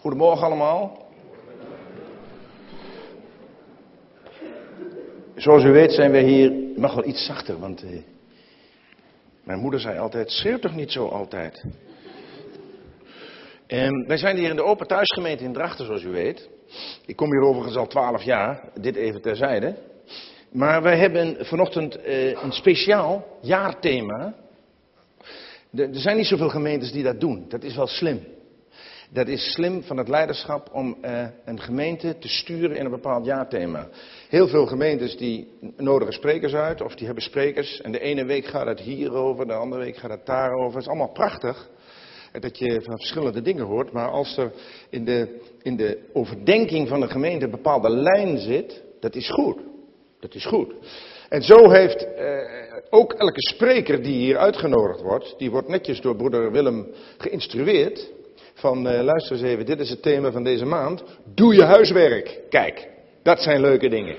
Goedemorgen allemaal. Zoals u weet zijn we hier, mag wel iets zachter, want eh, mijn moeder zei altijd, schreeuw toch niet zo altijd. En wij zijn hier in de Open Thuisgemeente in Drachten, zoals u weet. Ik kom hier overigens al twaalf jaar, dit even terzijde. Maar wij hebben vanochtend eh, een speciaal jaarthema. Er zijn niet zoveel gemeentes die dat doen. Dat is wel slim. Dat is slim van het leiderschap om uh, een gemeente te sturen in een bepaald jaarthema. Heel veel gemeentes die nodigen sprekers uit, of die hebben sprekers. En de ene week gaat het hierover, de andere week gaat het daarover. Het is allemaal prachtig dat je van verschillende dingen hoort. Maar als er in de, in de overdenking van de gemeente een bepaalde lijn zit, dat is goed. Dat is goed. En zo heeft eh, ook elke spreker die hier uitgenodigd wordt, die wordt netjes door broeder Willem geïnstrueerd. Van uh, luister eens even, dit is het thema van deze maand. Doe je huiswerk. Kijk, dat zijn leuke dingen.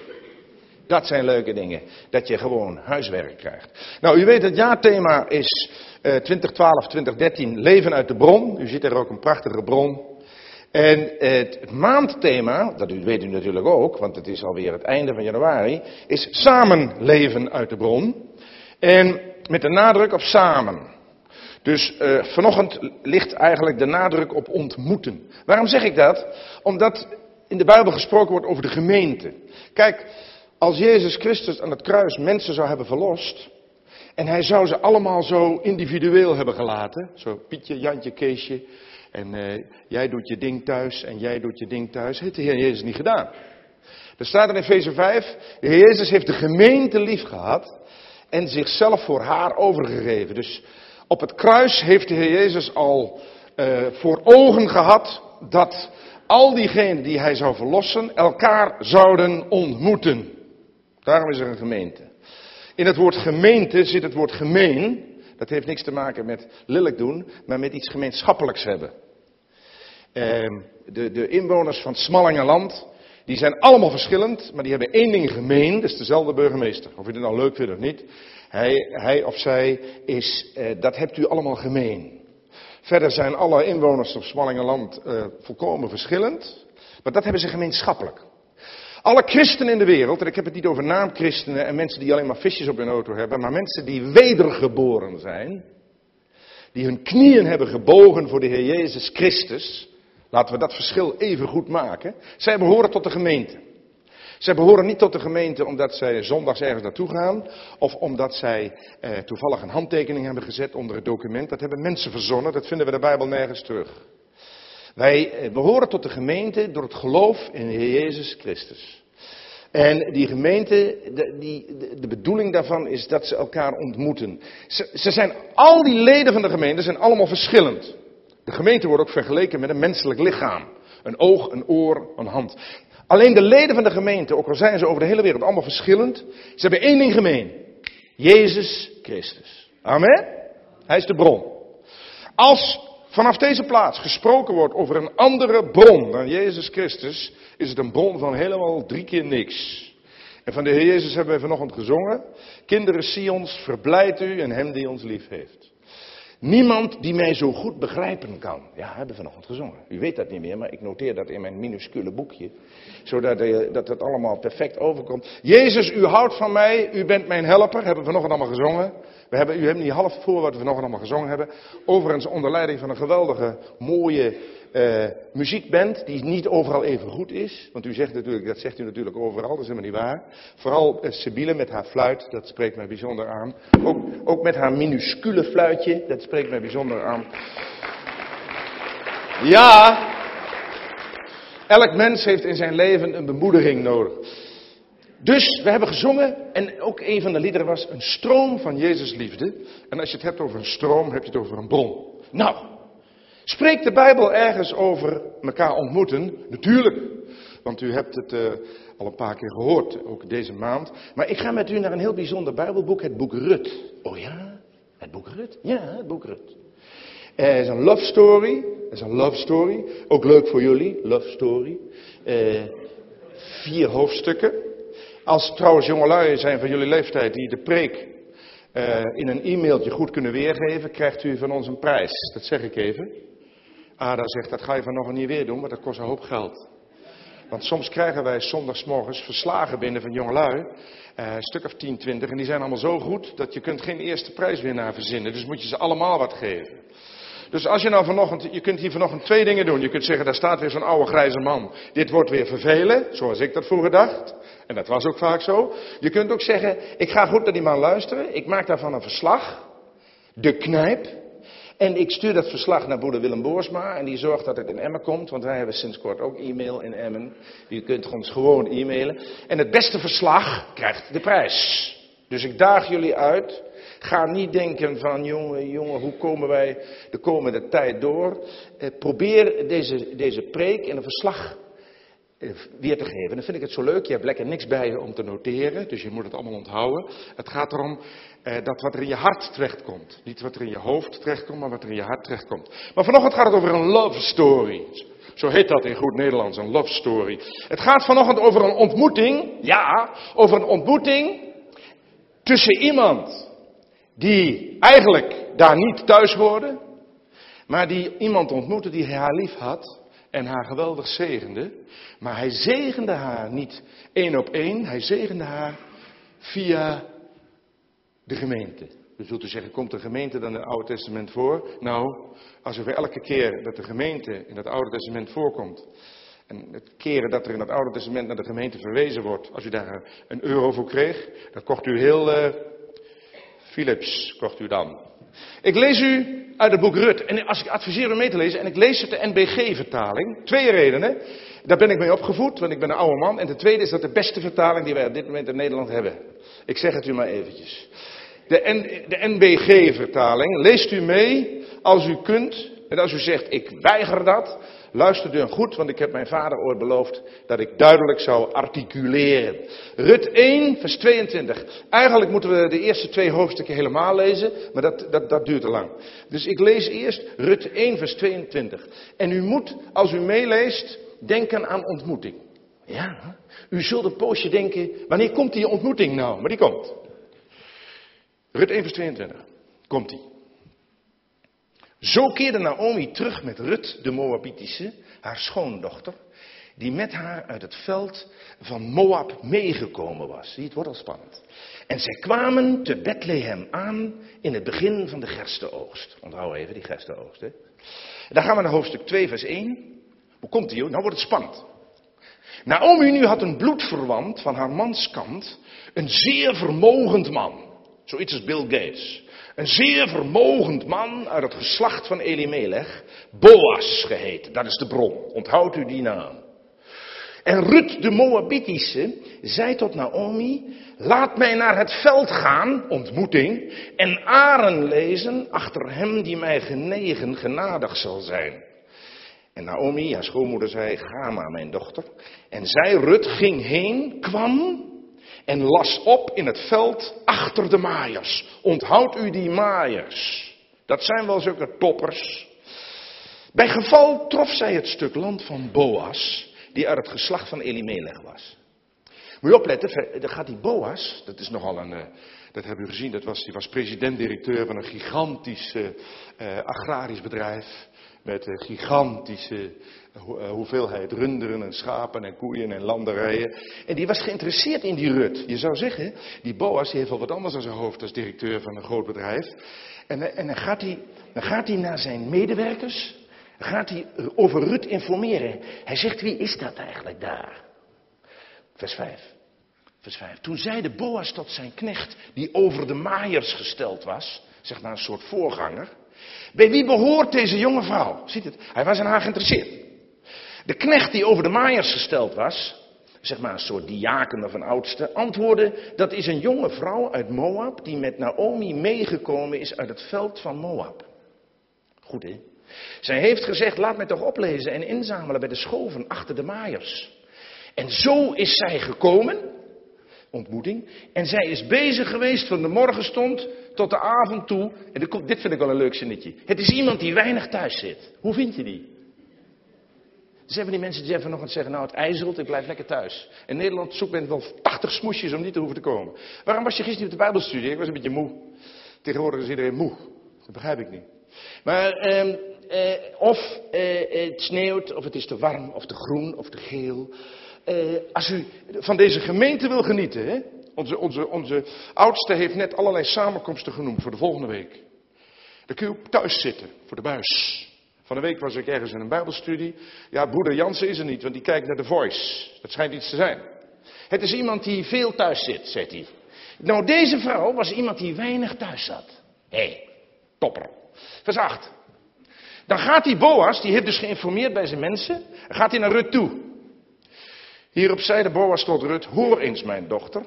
Dat zijn leuke dingen. Dat je gewoon huiswerk krijgt. Nou, u weet het jaarthema is uh, 2012, 2013, leven uit de bron. U ziet er ook een prachtige bron. En het, het maandthema, dat u, weet u natuurlijk ook, want het is alweer het einde van januari, is samen leven uit de bron. En met de nadruk op samen. Dus uh, vanochtend ligt eigenlijk de nadruk op ontmoeten. Waarom zeg ik dat? Omdat in de Bijbel gesproken wordt over de gemeente. Kijk, als Jezus Christus aan het kruis mensen zou hebben verlost. En hij zou ze allemaal zo individueel hebben gelaten. Zo Pietje, Jantje, Keesje. En uh, jij doet je ding thuis en jij doet je ding thuis. Heeft de Heer Jezus niet gedaan. Er staat in Efeze 5. De Heer Jezus heeft de gemeente lief gehad. En zichzelf voor haar overgegeven. Dus op het kruis heeft de Heer Jezus al uh, voor ogen gehad dat al diegenen die hij zou verlossen elkaar zouden ontmoeten. Daarom is er een gemeente. In het woord gemeente zit het woord gemeen. Dat heeft niks te maken met lelijk doen, maar met iets gemeenschappelijks hebben. Uh, de, de, inwoners van Smallingenland, die zijn allemaal verschillend, maar die hebben één ding gemeen, dat is dezelfde burgemeester. Of je het nou leuk vindt of niet. Hij, hij of zij is, uh, dat hebt u allemaal gemeen. Verder zijn alle inwoners op Smallingenland uh, volkomen verschillend, maar dat hebben ze gemeenschappelijk. Alle christenen in de wereld, en ik heb het niet over naamchristenen en mensen die alleen maar visjes op hun auto hebben, maar mensen die wedergeboren zijn, die hun knieën hebben gebogen voor de Heer Jezus Christus, laten we dat verschil even goed maken, zij behoren tot de gemeente. Zij behoren niet tot de gemeente omdat zij zondags ergens naartoe gaan. Of omdat zij eh, toevallig een handtekening hebben gezet onder het document. Dat hebben mensen verzonnen. Dat vinden we de Bijbel nergens terug. Wij eh, behoren tot de gemeente door het geloof in de Heer Jezus Christus. En die gemeente, de, die, de, bedoeling daarvan is dat ze elkaar ontmoeten. Ze, ze zijn, al die leden van de gemeente zijn allemaal verschillend. De gemeente wordt ook vergeleken met een menselijk lichaam. Een oog, een oor, een hand. Alleen de leden van de gemeente, ook al zijn ze over de hele wereld allemaal verschillend, ze hebben één ding gemeen. Jezus Christus. Amen? Hij is de bron. Als vanaf deze plaats gesproken wordt over een andere bron dan Jezus Christus, is het een bron van helemaal drie keer niks. En van de Heer Jezus hebben wij vanochtend gezongen. Kinderen Sions, verblijd u en hem die ons lief heeft. Niemand die mij zo goed begrijpen kan. Ja, hebben we vanochtend gezongen. U weet dat niet meer, maar ik noteer dat in mijn minuscule boekje. Zodat uh, dat het allemaal perfect overkomt. Jezus, u houdt van mij, u bent mijn helper. Hebben we vanochtend allemaal gezongen. We hebben, u hebt niet half voor wat we vanochtend allemaal gezongen hebben. Overigens onder leiding van een geweldige, mooie uh, muziekband. Die niet overal even goed is. Want u zegt natuurlijk, dat zegt u natuurlijk overal, dat is helemaal niet waar. Vooral uh, Sibylle met haar fluit, dat spreekt mij bijzonder aan. Ook, ook met haar minuscule fluitje, dat spreekt mij bijzonder aan. Ja, elk mens heeft in zijn leven een bemoediging nodig. Dus we hebben gezongen en ook een van de liederen was een stroom van Jezus liefde. En als je het hebt over een stroom, heb je het over een bron. Nou, spreekt de Bijbel ergens over elkaar ontmoeten? Natuurlijk, want u hebt het uh, al een paar keer gehoord, ook deze maand. Maar ik ga met u naar een heel bijzonder Bijbelboek, het boek Rut. Oh ja, het boek Rut? Ja, het boek Rut. Het is een love story. Het is een love story. Ook leuk voor jullie, love story. Uh, vier hoofdstukken. Als trouwens jongelui zijn van jullie leeftijd die de preek uh, in een e-mailtje goed kunnen weergeven, krijgt u van ons een prijs. Dat zeg ik even. Ada zegt, dat ga je vanochtend niet weer doen, maar dat kost een hoop geld. Want soms krijgen wij zondagsmorgens verslagen binnen van jongelui, eh, een stuk of 10, 20, en die zijn allemaal zo goed dat je kunt geen eerste prijswinnaar verzinnen. Dus moet je ze allemaal wat geven. Dus als je nou vanochtend, je kunt hier vanochtend twee dingen doen. Je kunt zeggen, daar staat weer zo'n oude grijze man. Dit wordt weer vervelen, zoals ik dat vroeger dacht. En dat was ook vaak zo. Je kunt ook zeggen, ik ga goed naar die man luisteren. Ik maak daarvan een verslag. De knijp. En ik stuur dat verslag naar broeder Willem Boorsma. En die zorgt dat het in Emmen komt. Want wij hebben sinds kort ook e-mail in Emmen. Je kunt ons gewoon e-mailen. En het beste verslag krijgt de prijs. Dus ik daag jullie uit. Ga niet denken van, jongen, jongen, hoe komen wij de komende tijd door? Eh, probeer deze, deze preek in een verslag eh, weer te geven. Dan vind ik het zo leuk. Je hebt lekker niks bij je om te noteren, dus je moet het allemaal onthouden. Het gaat erom eh, dat wat er in je hart terechtkomt. Niet wat er in je hoofd terechtkomt, maar wat er in je hart terechtkomt. Maar vanochtend gaat het over een love story. Zo heet dat in goed Nederlands, een love story. Het gaat vanochtend over een ontmoeting, ja, over een ontmoeting tussen iemand die eigenlijk daar niet thuis hoorde, maar die iemand ontmoette die haar lief had en haar geweldig zegende. Maar hij zegende haar niet één op één, hij zegende haar via de gemeente. U zult u zeggen, komt de gemeente dan in het Oude Testament voor? Nou, als voor elke keer dat de gemeente in het Oude Testament voorkomt, en het keren dat er in het Oude Testament naar de gemeente verwezen wordt, als u daar een euro voor kreeg, dan kocht u heel uh, Philips, kocht u dan. Ik lees u uit het boek Rut, en als ik adviseer u mee te lezen, en ik lees het de NBG-vertaling, twee redenen. Daar ben ik mee opgevoed, want ik ben een oude man. En de tweede is dat de beste vertaling die wij op dit moment in Nederland hebben. Ik zeg het u maar eventjes. De, de NBG-vertaling, leest u mee als u kunt. En als u zegt, ik weiger dat, luister dan goed, want ik heb mijn vader ooit beloofd dat ik duidelijk zou articuleren. Rut 1, vers 22. Eigenlijk moeten we de eerste twee hoofdstukken helemaal lezen, maar dat, dat, dat duurt te lang. Dus ik lees eerst Rut 1, vers 22. En u moet, als u meeleest, denken aan ontmoeting. Ja, u zult een poosje denken, wanneer komt die ontmoeting nou? Maar die komt. Rut 1 vers 22. Komt die. Zo keerde Naomi terug met Rut, de Moabitische, haar schoondochter, die met haar uit het veld van Moab meegekomen was. Zie, het wordt al spannend. En zij kwamen te Bethlehem aan in het begin van de gerstenoogst. Onthoud even die gerstenoogst. Hè. Dan gaan we naar hoofdstuk 2, vers 1. Hoe komt die? Nou wordt het spannend. Naomi nu had een bloedverwant van haar manskant, een zeer vermogend man. Zoiets als Bill Gates. Een zeer vermogend man uit het geslacht van Elimelech, Boas geheten. Dat is de bron. Onthoudt u die naam. En Rut de Moabitische zei tot Naomi, laat mij naar het veld gaan, ontmoeting, en aren lezen achter hem die mij genegen, genadig zal zijn. En Naomi, haar schoonmoeder, zei, ga maar mijn dochter. En zij, Rut, ging heen, kwam en las op in het veld achter de maaiers. Onthoud u die maaiers. Dat zijn wel zulke toppers. Bij geval trof zij het stuk land van Boas, die uit het geslacht van Elimelech was. Moet je opletten, dan gaat die Boas, dat is nogal een, eh, dat hebben u gezien, dat was, die was president-directeur van een gigantisch uh, agrarisch bedrijf. Met een gigantische eh, hoeveelheid runderen en schapen en koeien en landerijen. En die was geïnteresseerd in die Rut. Je zou zeggen, die Boas heeft wel wat anders aan zijn hoofd als directeur van een groot bedrijf. En, eh, en dan, gaat hij, dan gaat hij naar zijn medewerkers, gaat hij over Rut informeren. Hij zegt, wie is dat eigenlijk daar? Vers 5. Vers 5. Toen zeide Boas tot zijn knecht, die over de maaiers gesteld was, zeg maar een soort voorganger. Bij wie behoort deze jonge vrouw? Ziet het? Hij was aan haar geïnteresseerd. De knecht die over de maaiers gesteld was, zeg maar een soort diaken of een oudste, antwoordde: Dat is een jonge vrouw uit Moab die met Naomi meegekomen is uit het veld van Moab. Goed hè? Zij heeft gezegd: Laat mij toch oplezen en inzamelen bij de schoven achter de maaiers. En zo is zij gekomen, ontmoeting, en zij is bezig geweest van de morgenstond tot de avond toe. En dit vind ik wel een leuk zinnetje. Het is iemand die weinig thuis zit. Hoe vind je die? Zijn van die mensen die even nog het zeggen, nou het ijzelt, ik blijf lekker thuis. In Nederland zoekt men wel 80 smoesjes om niet te hoeven te komen. Waarom was je gisteren op de bijbelstudie? Ik was een beetje moe. Tegenwoordig is iedereen moe. Dat begrijp ik niet. Maar eh, eh, of eh, het sneeuwt, of het is te warm, of te groen, of te geel. Eh, als u van deze gemeente wil genieten, hè? Onze, onze, onze oudste heeft net allerlei samenkomsten genoemd voor de volgende week. Dan kun je ook thuis zitten, voor de buis. Van de week was ik ergens in een bijbelstudie. Ja, broeder Jansen is er niet, want die kijkt naar de Voice. Dat schijnt iets te zijn. Het is iemand die veel thuis zit, zegt hij. Nou, deze vrouw was iemand die weinig thuis zat. Hé, hey, topper. Vers 8. Dan gaat die Boas, die heeft dus geïnformeerd bij zijn mensen, gaat hij naar Rut toe. Hierop zei de Boas tot Rut, hoor eens mijn dochter.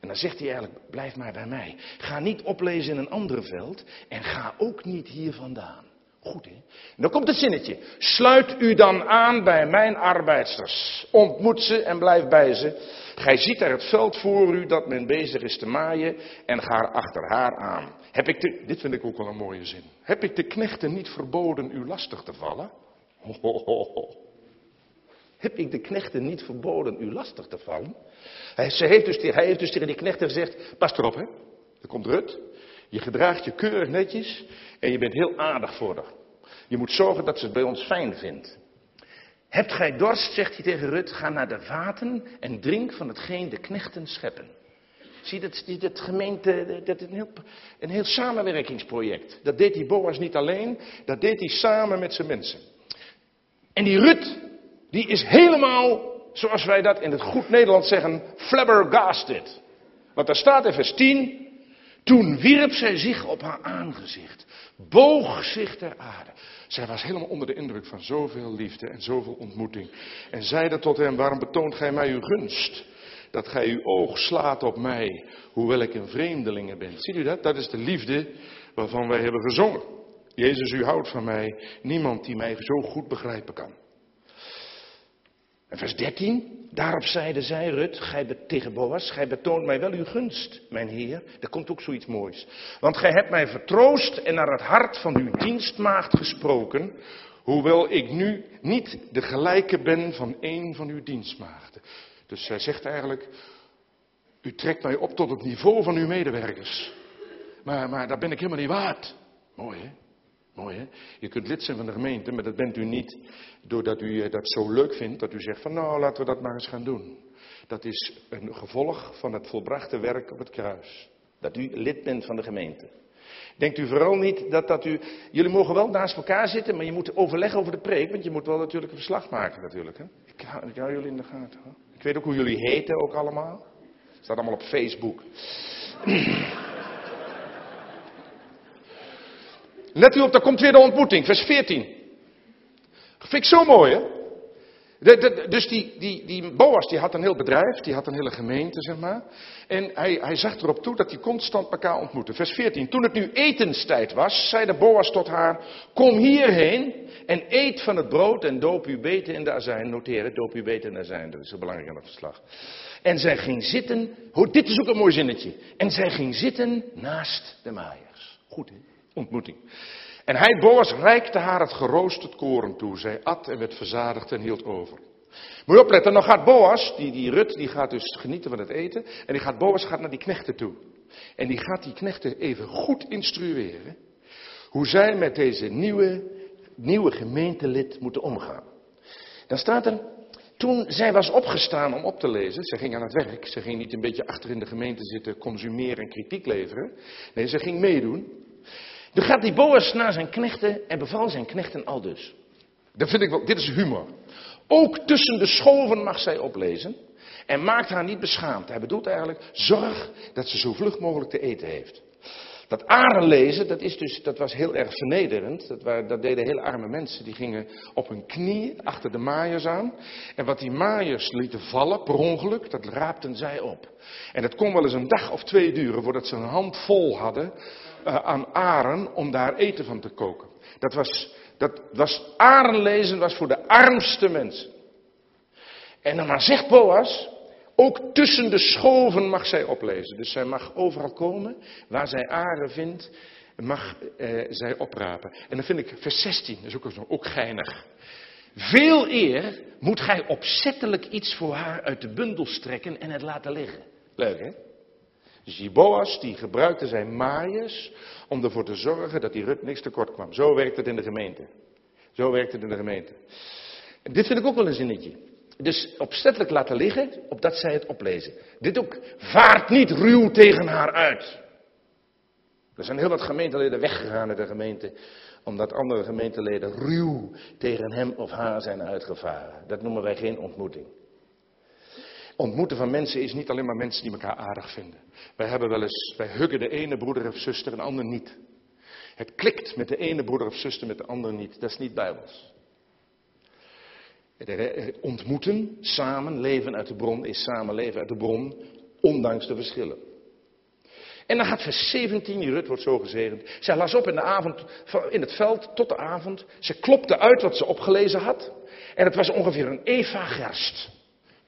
En dan zegt hij eigenlijk, blijf maar bij mij. Ga niet oplezen in een ander veld en ga ook niet hier vandaan. Goed hè? En dan komt het zinnetje. Sluit u dan aan bij mijn arbeidsters. Ontmoet ze en blijf bij ze. Gij ziet er het veld voor u dat men bezig is te maaien en ga achter haar aan. Heb ik de, dit vind ik ook wel een mooie zin. Heb ik de knechten niet verboden u lastig te vallen? Ho, Heb ik de knechten niet verboden u lastig te vallen? Hij, ze heeft dus, hij heeft dus tegen die knechten gezegd, pas erop hè. Er komt Rut. Je gedraagt je keurig netjes en je bent heel aardig voor haar. Je moet zorgen dat ze het bij ons fijn vindt. Hebt gij dorst, zegt hij tegen Rut, ga naar de vaten en drink van hetgeen de knechten scheppen. Zie, dat, dat gemeente, dat is een heel, een heel samenwerkingsproject. Dat deed die Boas niet alleen, dat deed hij samen met zijn mensen. En die Rut, die is helemaal, zoals wij dat in het goed Nederlands zeggen, flabbergasted. Want daar staat in vers 10, toen wierp zij zich op haar aangezicht, boog zich ter aarde. Zij was helemaal onder de indruk van zoveel liefde en zoveel ontmoeting. En zeide tot hem, waarom betoont gij mij uw gunst? Dat gij uw oog slaat op mij, hoewel ik een vreemdelinge ben. Ziet u dat? Dat is de liefde waarvan wij hebben gezongen. Jezus, u houdt van mij. Niemand die mij zo goed begrijpen kan. Vers 13, daarop zeide zij, Rut, gij tegen Boas, gij betoont mij wel uw gunst, mijn heer. Er komt ook zoiets moois. Want gij hebt mij vertroost en naar het hart van uw dienstmaagd gesproken, hoewel ik nu niet de gelijke ben van een van uw dienstmaagden. Dus zij zegt eigenlijk, u trekt mij op tot het niveau van uw medewerkers. Maar, maar dat ben ik helemaal niet waard. Mooi hè? Mooi hè? Je kunt lid zijn van de gemeente, maar dat bent u niet doordat u dat zo leuk vindt dat u zegt van nou laten we dat maar eens gaan doen. Dat is een gevolg van het volbrachte werk op het kruis. Dat u lid bent van de gemeente. Denkt u vooral niet dat, dat u. Jullie mogen wel naast elkaar zitten, maar je moet overleggen over de preek. Want je moet wel natuurlijk een verslag maken, natuurlijk. Hè? Ik, hou, ik hou jullie in de gaten. Hoor. Ik weet ook hoe jullie heten, ook allemaal. Staat allemaal op Facebook. Let u op, daar komt weer de ontmoeting, vers 14. Vind ik zo mooi, hè? dus die, die, die Boas die had een heel bedrijf, die had een hele gemeente, zeg maar. En hij, hij zag erop toe dat die constant elkaar ontmoeten. Vers 14. Toen het nu etenstijd was, zei de Boas tot haar: Kom hierheen en eet van het brood en doop u beter in de azijn. Noteer doop u beter in de azijn. Dat is zo belangrijk aan het verslag. En zij ging zitten. Dit is ook een mooi zinnetje. En zij ging zitten naast de maaiers. Goed, hè? Ontmoeting. En hij, Boas, reikte haar het geroosterd koren toe. Zij at en werd verzadigd en hield over. Moet je opletten, dan gaat Boas, die, die Rut, die gaat dus genieten van het eten. En die gaat, Boas gaat naar die knechten toe. En die gaat die knechten even goed instrueren. Hoe zij met deze nieuwe, nieuwe gemeentelid moeten omgaan. Dan staat er, toen zij was opgestaan om op te lezen, ze ging aan het werk, ze ging niet een beetje achter in de gemeente zitten, consumeren en kritiek leveren. Nee, ze ging meedoen. Dan gaat die Boas naar zijn knechten en beval zijn knechten al dus. Dat vind ik wel, dit is humor. Ook tussen de schoven mag zij oplezen. En maakt haar niet beschaamd. Hij bedoelt eigenlijk, zorg dat ze zo vlug mogelijk te eten heeft. Dat aren lezen, dat, is dus, dat was heel erg vernederend. Dat, waren, dat deden hele arme mensen. Die gingen op hun knie achter de maaiers aan. En wat die maaiers lieten vallen, per ongeluk, dat raapten zij op. En dat kon wel eens een dag of twee duren voordat ze een hand vol hadden aan aren om daar eten van te koken. Dat was, dat was arenlezen was voor de armste mensen. En dan maar zegt Boas, ook tussen de schoven mag zij oplezen. Dus zij mag overal komen, waar zij aren vindt, mag eh, zij oprapen. En dan vind ik vers 16, dat is ook, ook geinig. Veel eer moet gij opzettelijk iets voor haar uit de bundel strekken en het laten liggen. Leuk hè? Dus die gebruikte zijn maaiers om ervoor te zorgen dat die Rut niks tekort kwam. Zo werkt het in de gemeente. Zo werkt het in de gemeente. En dit vind ik ook wel een zinnetje. Dus opzettelijk laten liggen, opdat zij het oplezen. Dit ook, vaart niet ruw tegen haar uit. Er zijn heel wat gemeenteleden weggegaan uit de gemeente, omdat andere gemeenteleden ruw tegen hem of haar zijn uitgevaren. Dat noemen wij geen ontmoeting. Ontmoeten van mensen is niet alleen maar mensen die elkaar aardig vinden. Wij hebben wel eens, wij huggen de ene broeder of zuster en de ander niet. Het klikt met de ene broeder of zuster, met de ander niet. Dat is niet bijbels. Ontmoeten, samen leven uit de bron, is samen leven uit de bron, ondanks de verschillen. En dan gaat vers 17, die Rut wordt zo gezegend. Zij las op in de avond, in het veld tot de avond. Ze klopte uit wat ze opgelezen had. En het was ongeveer een eva gerst.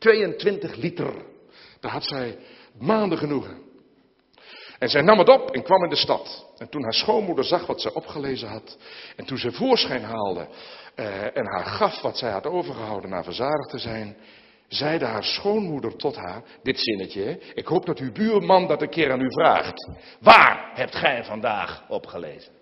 22 liter. Daar had zij maanden genoegen. En zij nam het op en kwam in de stad. En toen haar schoonmoeder zag wat ze opgelezen had. En toen ze voorschijn haalde eh, en haar gaf wat zij had overgehouden na verzadigd te zijn. Zeide haar schoonmoeder tot haar, dit zinnetje, ik hoop dat uw buurman dat een keer aan u vraagt. Waar hebt gij vandaag opgelezen?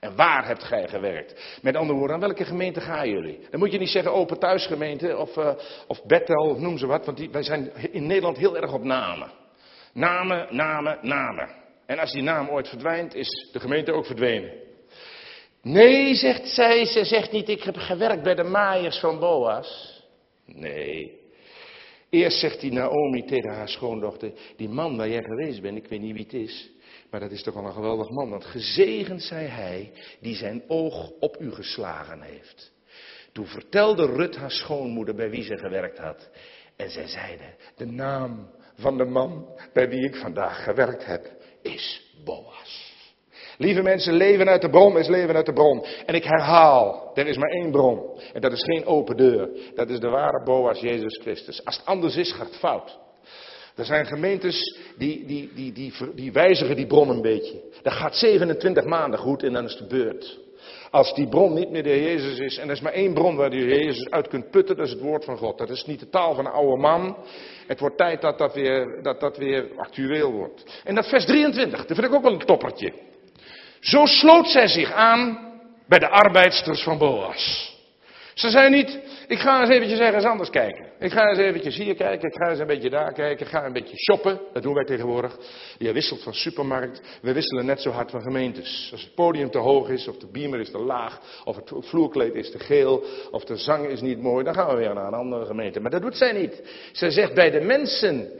En waar hebt gij gewerkt? Met andere woorden, aan welke gemeente gaan jullie? Dan moet je niet zeggen open thuisgemeente of, uh, of Bethel of noem ze wat, want die, wij zijn in Nederland heel erg op namen. Namen, namen, namen. En als die naam ooit verdwijnt, is de gemeente ook verdwenen. Nee, zegt zij, ze zegt niet, ik heb gewerkt bij de maaiers van Boas. Nee. Eerst zegt die Naomi tegen haar schoondochter, die man waar jij geweest bent, ik weet niet wie het is, maar dat is toch wel een geweldig man, want gezegend zij hij die zijn oog op u geslagen heeft. Toen vertelde Rut haar schoonmoeder bij wie ze gewerkt had. En zij zeide, de naam van de man bij wie ik vandaag gewerkt heb is Boas. Lieve mensen, leven uit de bron is leven uit de bron. En ik herhaal, er is maar één bron. En dat is geen open deur. Dat is de ware Boas, Jezus Christus. Als het anders is, gaat het fout. Er zijn gemeentes die, die, die, die, die wijzigen die bron een beetje. Dat gaat 27 maanden goed en dan is de beurt. Als die bron niet meer de Heer Jezus is, en er is maar één bron waar de Heer Jezus uit kunt putten, dat is het woord van God. Dat is niet de taal van een oude man. Het wordt tijd dat dat weer, dat dat weer actueel wordt. En dat vers 23, dat vind ik ook wel een toppertje. Zo sloot zij zich aan bij de arbeidsters van Boas. Ze zei niet, ik ga eens eventjes ergens anders kijken. Ik ga eens eventjes hier kijken, ik ga eens een beetje daar kijken, ik ga een beetje shoppen. Dat doen wij tegenwoordig. Je wisselt van supermarkt, we wisselen net zo hard van gemeentes. Als het podium te hoog is, of de beamer is te laag, of het vloerkleed is te geel, of de zang is niet mooi, dan gaan we weer naar een andere gemeente. Maar dat doet zij niet. Zij zegt bij de mensen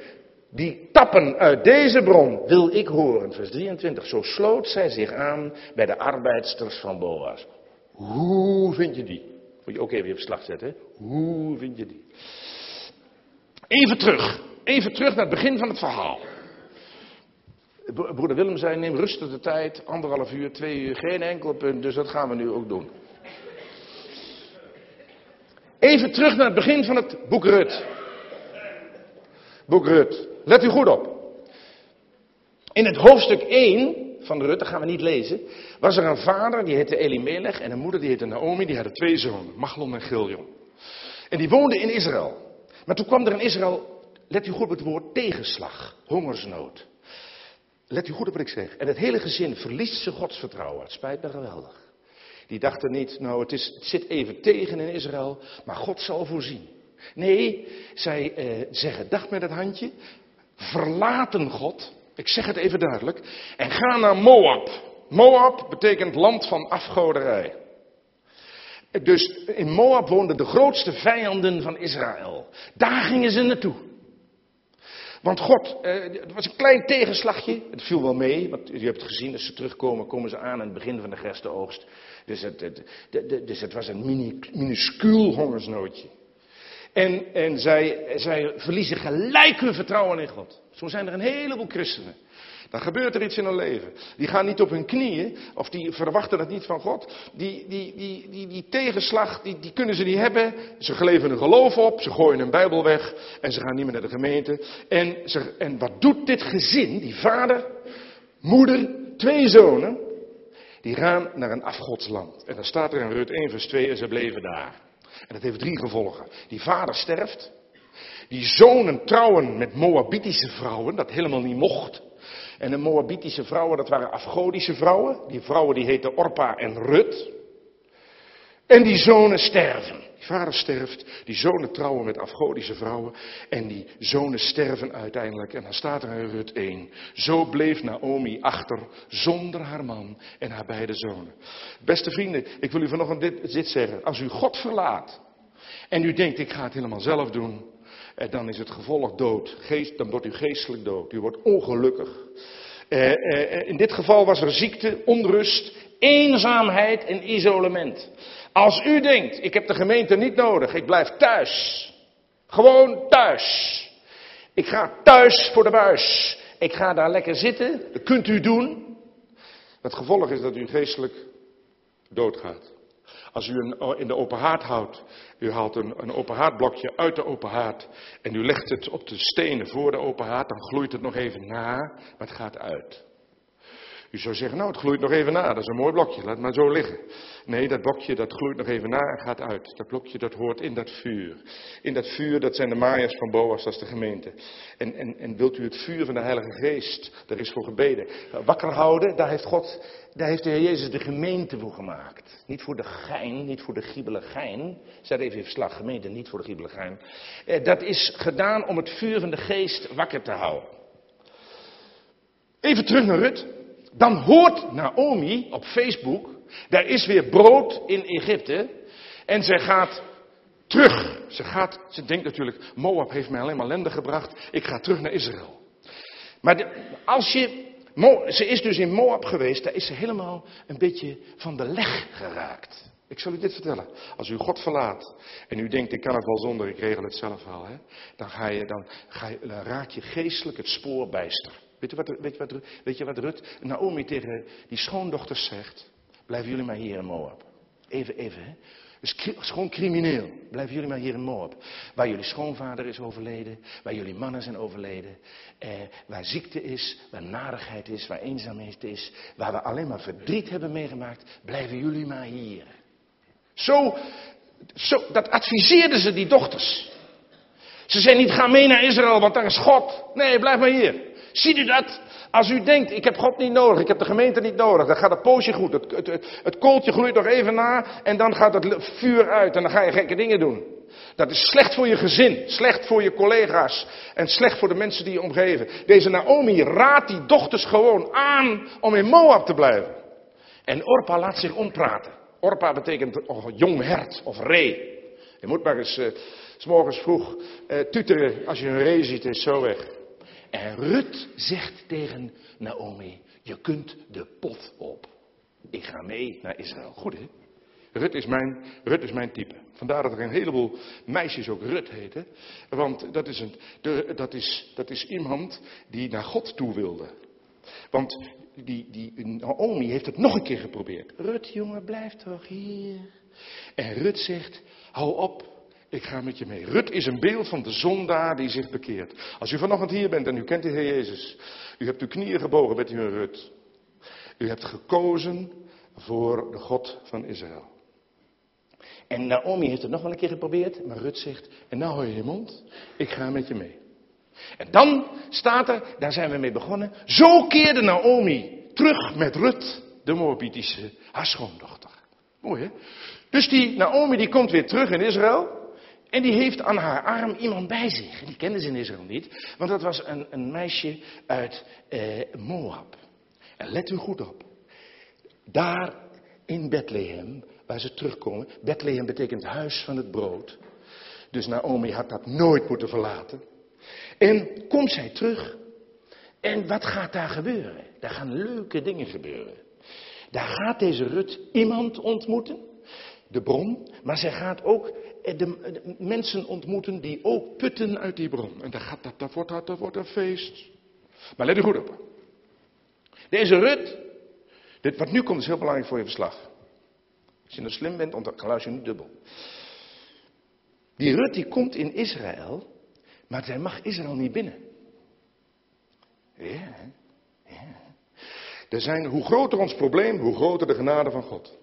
die tappen uit deze bron wil ik horen. Vers 23. Zo sloot zij zich aan bij de arbeidsters van Boas. Hoe vind je die? Moet je ook even op slag zetten. Hoe vind je die? Even terug. Even terug naar het begin van het verhaal. Broeder Willem zei, neem rustig de tijd. Anderhalf uur, twee uur, geen enkel punt. Dus dat gaan we nu ook doen. Even terug naar het begin van het boek Rut. Boek Rut. Let u goed op. In het hoofdstuk 1 van de Rut, dat gaan we niet lezen, was er een vader, die heette Elimelech, en een moeder, die heette Naomi, die hadden twee zonen, Machlon en Giljon. En die woonden in Israël. Maar toen kwam er in Israël, let u goed op het woord, tegenslag, hongersnood. Let u goed op wat ik zeg. En het hele gezin verliest zijn godsvertrouwen. Het spijt me geweldig. Die dachten niet, nou het, is, zit even tegen in Israël, maar God zal voorzien. Nee, zij eh, zeggen dag met het handje, verlaten God, ik zeg het even duidelijk, en ga naar Moab. Moab betekent land van afgoderij. Dus in Moab woonden de grootste vijanden van Israël. Daar gingen ze naartoe. Want God, eh, het was een klein tegenslagje. Het viel wel mee, want u hebt gezien, als ze terugkomen, komen ze aan aan het begin van de gerstenoogst. Dus het, het, dus het was een minuscuul hongersnoodje. En, en zij, zij verliezen gelijk hun vertrouwen in God. Zo zijn er een heleboel christenen. Dan gebeurt er iets in hun leven. Die gaan niet op hun knieën, of die verwachten het niet van God. Die, die, die, die, die tegenslag, die, die kunnen ze niet hebben. Ze geleven hun geloof op, ze gooien hun Bijbel weg en ze gaan niet meer naar de gemeente. En, ze, en wat doet dit gezin, die vader, moeder, twee zonen, die gaan naar een afgodsland. En dan staat er in Rut 1 vers 2 en ze bleven daar. En dat heeft drie gevolgen. Die vader sterft. Die zonen trouwen met Moabitische vrouwen, dat helemaal niet mocht. En de Moabitische vrouwen, dat waren afgodische vrouwen. Die vrouwen die heten Orpa en Rut. En die zonen sterven. Die vader sterft, die zonen trouwen met afgodische vrouwen. En die zonen sterven uiteindelijk. En dan staat er in Rut 1. Zo bleef Naomi achter zonder haar man en haar beide zonen. Beste vrienden, ik wil u vanochtend dit, dit zeggen. Als u God verlaat en u denkt ik ga het helemaal zelf doen. En dan is het gevolg dood. Geest, dan wordt u geestelijk dood. U wordt ongelukkig. Eh, eh, in dit geval was er ziekte, onrust, eenzaamheid en isolement. Als u denkt, ik heb de gemeente niet nodig, ik blijf thuis. Gewoon thuis. Ik ga thuis voor de buis. Ik ga daar lekker zitten. Dat kunt u doen. Het gevolg is dat u geestelijk doodgaat. Als u een, in de open haard houdt, u haalt een, een open haardblokje uit de open haard en u legt het op de stenen voor de open haard, dan gloeit het nog even na, maar het gaat uit. U zou zeggen, nou het gloeit nog even na, dat is een mooi blokje, laat maar zo liggen. Nee, dat blokje dat gloeit nog even na en gaat uit. Dat blokje dat hoort in dat vuur. In dat vuur, dat zijn de maaiers van Boas, dat is de gemeente. En, en, en wilt u het vuur van de Heilige Geest, daar is voor gebeden. Wakker houden, daar heeft God, daar heeft de Heer Jezus de gemeente voor gemaakt. Niet voor de gein, niet voor de giebele gein. Zet even in verslag, gemeente, niet voor de giebele gein. Eh, dat is gedaan om het vuur van de Geest wakker te houden. Even terug naar Rut. Dan hoort Naomi op Facebook, daar is weer brood in Egypte. En zij gaat terug. Ze, gaat, ze denkt natuurlijk, Moab heeft mij alleen maar ellende gebracht. Ik ga terug naar Israël. Maar als je, ze is dus in Moab geweest, daar is ze helemaal een beetje van de leg geraakt. Ik zal u dit vertellen. Als u God verlaat en u denkt, ik kan het wel zonder, ik regel het zelf wel. Hè, dan, ga je, dan, ga je, dan raak je geestelijk het spoor bijster. Weet je, wat, weet, wat, weet je wat Rut, Naomi tegen die schoondochters zegt? Blijven jullie maar hier in Moab. Even, even, hè. Is gewoon crimineel. Blijven jullie maar hier in Moab. Waar jullie schoonvader is overleden. Waar jullie mannen zijn overleden. Eh, waar ziekte is. Waar narigheid is. Waar eenzaamheid is. Waar we alleen maar verdriet hebben meegemaakt. Blijven jullie maar hier. Zo, zo dat adviseerden ze die dochters. Ze zei niet, ga mee naar Israël, want daar is God. Nee, blijf maar hier. Ziet u dat? Als u denkt, ik heb God niet nodig, ik heb de gemeente niet nodig, dan gaat het poosje goed. Het, het, het kooltje gloeit nog even na en dan gaat het vuur uit en dan ga je gekke dingen doen. Dat is slecht voor je gezin, slecht voor je collega's en slecht voor de mensen die je omgeven. Deze Naomi raadt die dochters gewoon aan om in Moab te blijven. En Orpa laat zich ompraten. Orpa betekent jong hert of ree. Je moet maar eens uh, s morgens vroeg uh, tuteren als je een ree ziet, is zo weg. En Rut zegt tegen Naomi, je kunt de pot op. Ik ga mee naar Israël. Goed hè? Rut is, mijn, Rut is mijn type. Vandaar dat er een heleboel meisjes ook Rut heten. Want dat is, een, de, dat is, dat is iemand die naar God toe wilde. Want die, die Naomi heeft het nog een keer geprobeerd. Rut, jongen, blijf toch hier. En Rut zegt, hou op, ik ga met je mee. Rut is een beeld van de zondaar die zich bekeert. Als u vanochtend hier bent en u kent de Heer Jezus. U hebt uw knieën gebogen met uw Rut. U hebt gekozen voor de God van Israël. En Naomi heeft het nog wel een keer geprobeerd. Maar Rut zegt, en nou hou je je mond. Ik ga met je mee. En dan staat er, daar zijn we mee begonnen. Zo keerde Naomi terug met Rut, de Moabitische, haar schoondochter. Mooi hè? Dus die Naomi die komt weer terug in Israël. En die heeft aan haar arm iemand bij zich. Die kende ze in Israël niet, want dat was een, een meisje uit eh, Moab. En let u goed op. Daar in Bethlehem, waar ze terugkomen. Bethlehem betekent huis van het brood. Dus Naomi had dat nooit moeten verlaten. En komt zij terug. En wat gaat daar gebeuren? Daar gaan leuke dingen gebeuren. Daar gaat deze Rut iemand ontmoeten. De bron. Maar zij gaat ook de, de, mensen ontmoeten die ook putten uit die bron. En dat, gaat, dat, dat, wordt, dat, dat wordt een feest. Maar let u goed op. Deze Rut, dit, wat nu komt is heel belangrijk voor je verslag. Als je nou slim bent, dan luister je niet dubbel. Die Rut die komt in Israël, maar zij mag Israël niet binnen. Ja, ja. Er zijn, hoe groter ons probleem, hoe groter de genade van God.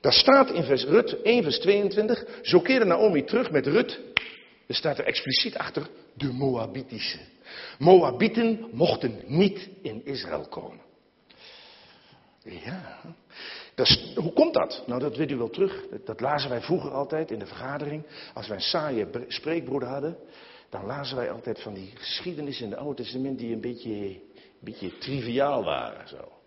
Daar staat in vers Rut 1 vers 22, zo keerde Naomi terug met Rut. Er staat er expliciet achter, de Moabitische. Moabieten mochten niet in Israël komen. Ja, Dat hoe komt dat? Nou, dat weet u wel terug. Dat, dat, lazen wij vroeger altijd in de vergadering. Als wij een saaie spreekbroeder hadden, dan lazen wij altijd van die geschiedenissen in het Oude Testament die een beetje, een beetje triviaal waren. Zo.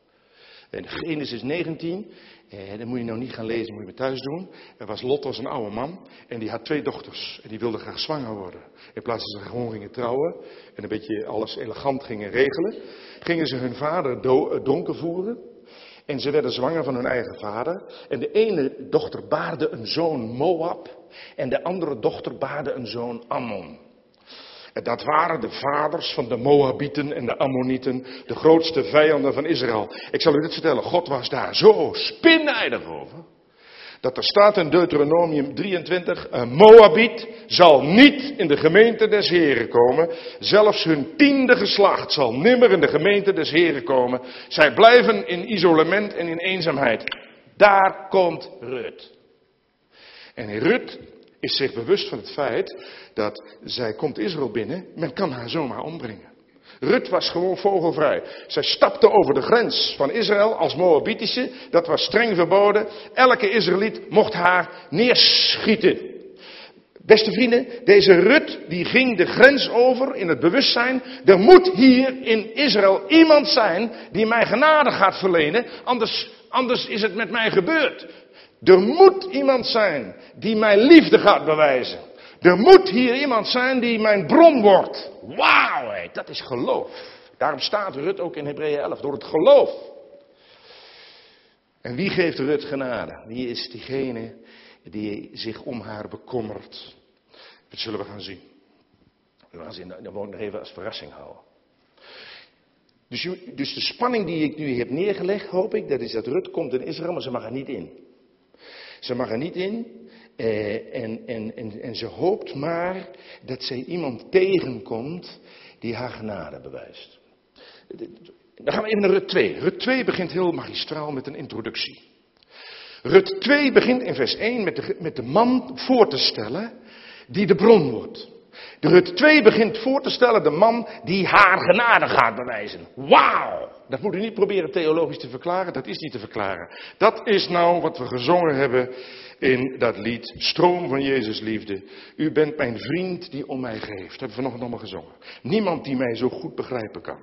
En Genesis 19, eh, dat moet je nou niet gaan lezen, moet je maar thuis doen. Er was Lot als een oude man en die had twee dochters. En die wilden graag zwanger worden. In plaats dat ze gewoon gingen trouwen en een beetje alles elegant gingen regelen, gingen ze hun vader do- donker voeren. En ze werden zwanger van hun eigen vader. En de ene dochter baarde een zoon Moab. En de andere dochter baarde een zoon Ammon. Dat waren de vaders van de Moabieten en de Ammonieten, de grootste vijanden van Israël. Ik zal u dit vertellen, God was daar zo spinnijdig over. Dat er staat in Deuteronomium 23, een Moabiet zal niet in de gemeente des Heren komen. Zelfs hun tiende geslacht zal nimmer in de gemeente des Heren komen. Zij blijven in isolement en in eenzaamheid. Daar komt Rut. En Rut is zich bewust van het feit dat zij komt Israël binnen, men kan haar zomaar ombrengen. Rut was gewoon vogelvrij. Zij stapte over de grens van Israël als Moabitische. Dat was streng verboden. Elke Israëliet mocht haar neerschieten. Beste vrienden, deze Rut die ging de grens over in het bewustzijn. Er moet hier in Israël iemand zijn die mij genade gaat verlenen. Anders, anders is het met mij gebeurd. Er moet iemand zijn die mij liefde gaat bewijzen. Er moet hier iemand zijn die mijn bron wordt. Wauw, dat is geloof. Daarom staat Rut ook in Hebreeën 11, door het geloof. En wie geeft Rut genade? Wie is diegene die zich om haar bekommert? Dat zullen we gaan zien. We gaan zien, dat ik nog even als verrassing houden. Dus, dus de spanning die ik nu heb neergelegd, hoop ik, dat is dat Rut komt in Israël, maar ze mag er niet in. Ze mag er niet in. Eh, en, en, en, en ze hoopt maar dat zij iemand tegenkomt die haar genade bewijst. Dan gaan we even naar Rut 2. Rut 2 begint heel magistraal met een introductie. Rut 2 begint in vers 1 met de, met de man voor te stellen die de bron wordt. De Rut 2 begint voor te stellen de man die haar genade gaat bewijzen. Wauw! Dat moet u niet proberen theologisch te verklaren, dat is niet te verklaren. Dat is nou wat we gezongen hebben in dat lied, Stroom van Jezus liefde. U bent mijn vriend die om mij geeft. Dat hebben we nog allemaal gezongen. Niemand die mij zo goed begrijpen kan.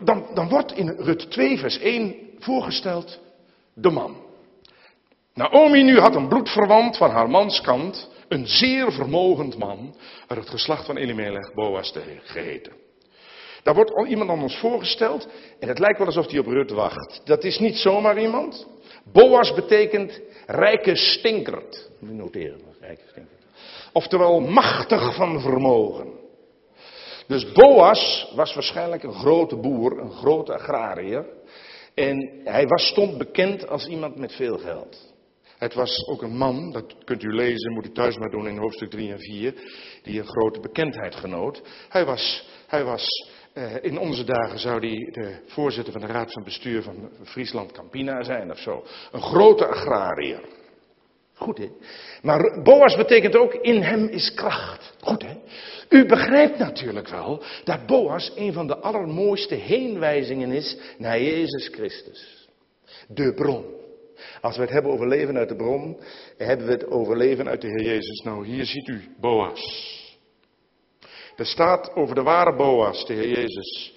Dan, dan wordt in Rut 2 vers 1 voorgesteld de man. Naomi nu had een bloedverwant van haar mans kant, een zeer vermogend man, uit het geslacht van Elimelech, Boas te geheten. Daar wordt iemand aan ons voorgesteld en het lijkt wel alsof hij op Rut wacht. Dat is niet zomaar iemand. Boas betekent rijke stinkert. We noteren rijke stinkert. Oftewel machtig van vermogen. Dus Boas was waarschijnlijk een grote boer, een grote agrariër. En hij was, stond bekend als iemand met veel geld. Het was ook een man, dat kunt u lezen, moet u thuis maar doen in hoofdstuk 3 en 4, die een grote bekendheid genoot. Hij was, hij was eh, in onze dagen zou hij de voorzitter van de raad van bestuur van Friesland Campina zijn of zo. Een grote agrariër. Goed hè? Maar Boas betekent ook in hem is kracht. Goed hè? U begrijpt natuurlijk wel dat Boas een van de allermooiste heenwijzingen is naar Jezus Christus. De bron. Als we het hebben over leven uit de bron, hebben we het over leven uit de Heer Jezus. Nou, hier ziet u Boas. Er staat over de ware Boas, de Heer Jezus,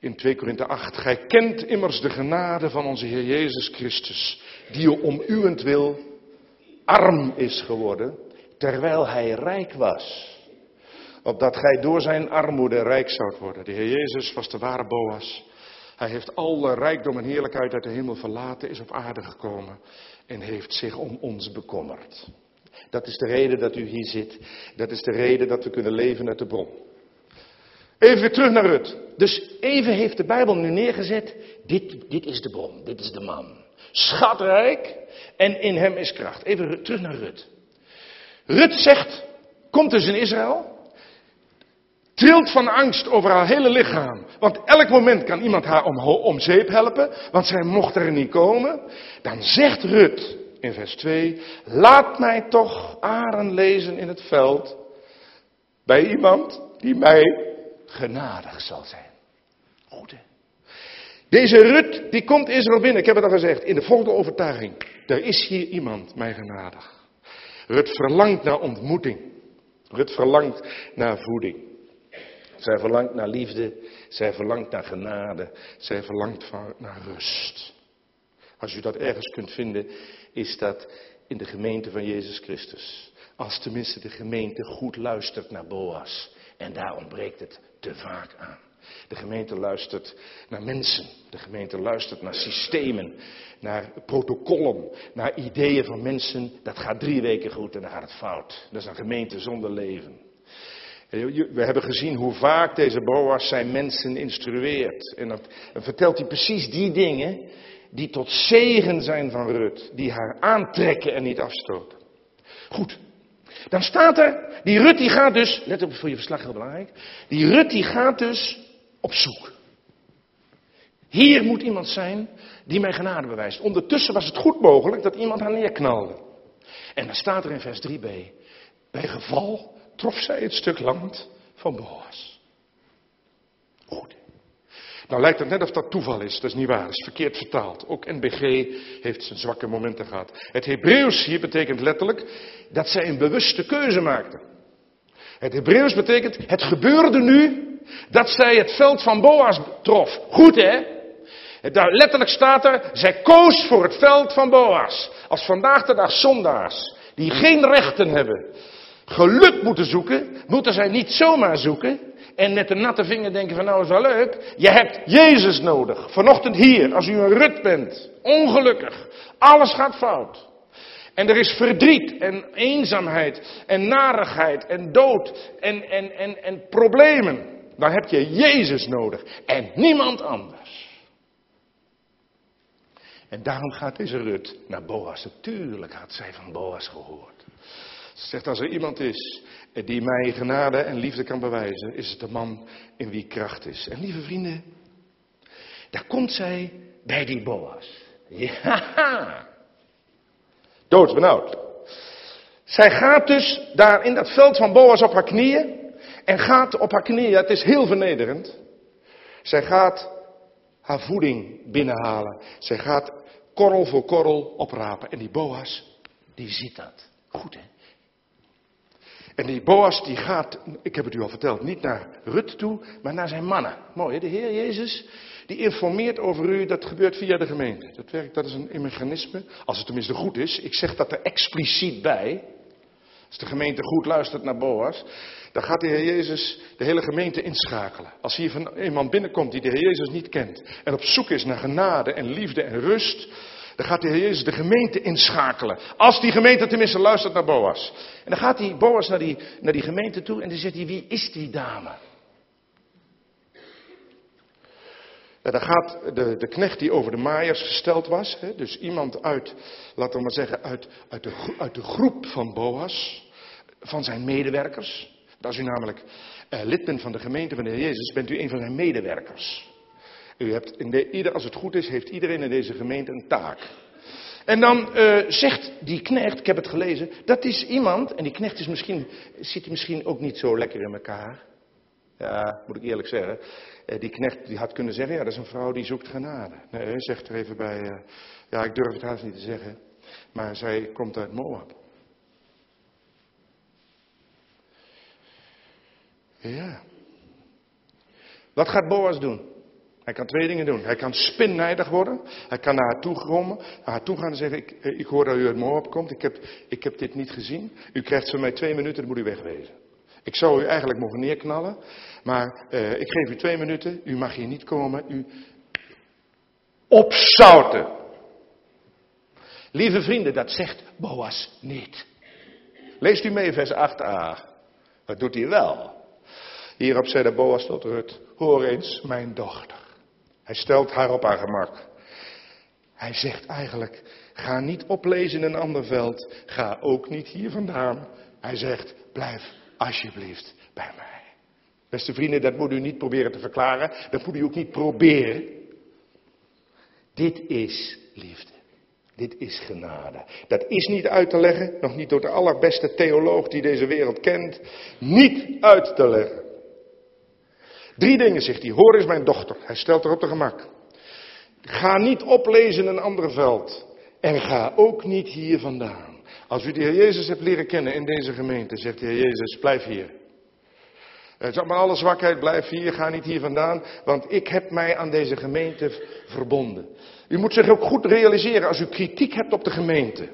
in 2 Korinthe 8. Gij kent immers de genade van onze Heer Jezus Christus, die om uwentwil arm is geworden, terwijl hij rijk was. Opdat gij door zijn armoede rijk zoudt worden. De Heer Jezus was de ware Boas. Hij heeft alle rijkdom en heerlijkheid uit de hemel verlaten, is op aarde gekomen en heeft zich om ons bekommerd. Dat is de reden dat u hier zit. Dat is de reden dat we kunnen leven uit de bron. Even weer terug naar Rut. Dus even heeft de Bijbel nu neergezet. Dit, dit is de bron, dit is de man. Schatrijk en in hem is kracht. Even terug naar Rut. Rut zegt, komt dus in Israël. Trilt van angst over haar hele lichaam. Want elk moment kan iemand haar om, om zeep helpen. Want zij mocht er niet komen. Dan zegt Rut, in vers 2. Laat mij toch aren lezen in het veld bij iemand die mij genadig zal zijn. Goed? Deze Rut, die komt Israël binnen, ik heb het al gezegd, in de volgende overtuiging. Er is hier iemand, mij genadig. Rut verlangt naar ontmoeting. Rut verlangt naar voeding. Zij verlangt naar liefde, zij verlangt naar genade, zij verlangt naar rust. Als u dat ergens kunt vinden, is dat in de gemeente van Jezus Christus. Als tenminste de gemeente goed luistert naar Boas. En daar ontbreekt het te vaak aan. De gemeente luistert naar mensen. De gemeente luistert naar systemen, naar protocollen, naar ideeën van mensen. Dat gaat drie weken goed en dan gaat het fout. Dat is een gemeente zonder leven. We hebben gezien hoe vaak deze Boas zijn mensen instrueert. En dan vertelt hij precies die dingen die tot zegen zijn van Rut. Die haar aantrekken en niet afstoten. Goed. Dan staat er, die Rut die gaat dus, let op voor je verslag heel belangrijk. Die Rut die gaat dus op zoek. Hier moet iemand zijn die mij genade bewijst. Ondertussen was het goed mogelijk dat iemand haar neerknalde. En dan staat er in vers 3b. Bij geval trof zij het stuk land van Boas. Goed. Nou lijkt het net of dat toeval is. Dat is niet waar. Dat is verkeerd vertaald. Ook NBG heeft zijn zwakke momenten gehad. Het Hebreeuws hier betekent letterlijk dat zij een bewuste keuze maakte. Het Hebreeuws betekent het gebeurde nu dat zij het veld van Boas trof. Goed hè? Daar letterlijk staat er, zij koos voor het veld van Boas. Als vandaag de dag zondaars, die geen rechten hebben, geluk moeten zoeken, moeten zij niet zomaar zoeken. En met een natte vinger denken van nou is wel leuk. Je hebt Jezus nodig. Vanochtend hier, als u een rut bent. Ongelukkig. Alles gaat fout. En er is verdriet en eenzaamheid en narigheid en dood en, en, en, en problemen. Dan heb je Jezus nodig en niemand anders. En daarom gaat deze Rut naar Boas. Natuurlijk had zij van Boas gehoord. Ze zegt, als er iemand is die mij genade en liefde kan bewijzen, is het de man in wie kracht is. En lieve vrienden, daar komt zij bij die Boas. Ja, doodsbenauwd. Zij gaat dus daar in dat veld van Boas op haar knieën. En gaat op haar knieën, het is heel vernederend. Zij gaat haar voeding binnenhalen. Zij gaat korrel voor korrel oprapen. En die Boas, die ziet dat. Goed hè. En die Boas die gaat, ik heb het u al verteld, niet naar Rut toe, maar naar zijn mannen. Mooi de Heer Jezus, die informeert over u, dat gebeurt via de gemeente. Dat werkt, dat is een mechanisme, als het tenminste goed is. Ik zeg dat er expliciet bij. Als de gemeente goed luistert naar Boas, dan gaat de Heer Jezus de hele gemeente inschakelen. Als hier van iemand binnenkomt die de Heer Jezus niet kent en op zoek is naar genade en liefde en rust, dan gaat de Heer Jezus de gemeente inschakelen. Als die gemeente tenminste luistert naar Boas. En dan gaat die Boas naar die, naar die gemeente toe en dan zegt hij, wie is die dame? En dan gaat de, de knecht die over de maaiers gesteld was, hè, dus iemand uit, laten we maar zeggen, uit, uit, de, uit de groep van Boas, van zijn medewerkers. Als u namelijk uh, lid bent van de gemeente van de Heer Jezus, bent u een van zijn medewerkers. U hebt als het goed is, heeft iedereen in deze gemeente een taak. En dan uh, zegt die knecht, ik heb het gelezen, dat is iemand, en die knecht is misschien, zit misschien ook niet zo lekker in elkaar. Ja, moet ik eerlijk zeggen. Uh, die knecht die had kunnen zeggen, ja, dat is een vrouw die zoekt genade. Nee, zegt er even bij, uh, ja, ik durf het haast niet te zeggen. Maar zij komt uit Moab. Ja. Wat gaat Boas doen? Hij kan twee dingen doen. Hij kan spinnijdig worden. Hij kan naar haar toe grommen. Naar haar toe gaan en zeggen, ik, eh, ik hoor dat u uit Moab komt. Ik heb, ik heb dit niet gezien. U krijgt van mij twee minuten, dan moet u wegwezen. Ik zou u eigenlijk mogen neerknallen. Maar uh, ik geef u twee minuten. U mag hier niet komen. U opzouten. Lieve vrienden, dat zegt Boas niet. Leest u mee vers 8a. Dat doet hij wel. Hierop zei de Boas tot Rut, hoor eens mijn dochter. Hij stelt haar op haar gemak. Hij zegt eigenlijk, ga niet oplezen in een ander veld, ga ook niet hier vandaan. Hij zegt, blijf alsjeblieft bij mij. Beste vrienden, dat moet u niet proberen te verklaren, dat moet u ook niet proberen. Dit is liefde. Dit is genade. Dat is niet uit te leggen, nog niet door de allerbeste theoloog die deze wereld kent, niet uit te leggen. Drie dingen zegt hij. Hoor eens mijn dochter. Hij stelt er op de gemak. Ga niet oplezen in een ander veld. En ga ook niet hier vandaan. Als u de Heer Jezus hebt leren kennen in deze gemeente, zegt de Heer Jezus, blijf hier. Zeg maar alle zwakheid, blijf hier, ga niet hier vandaan, want ik heb mij aan deze gemeente verbonden. U moet zich ook goed realiseren, als u kritiek hebt op de gemeente,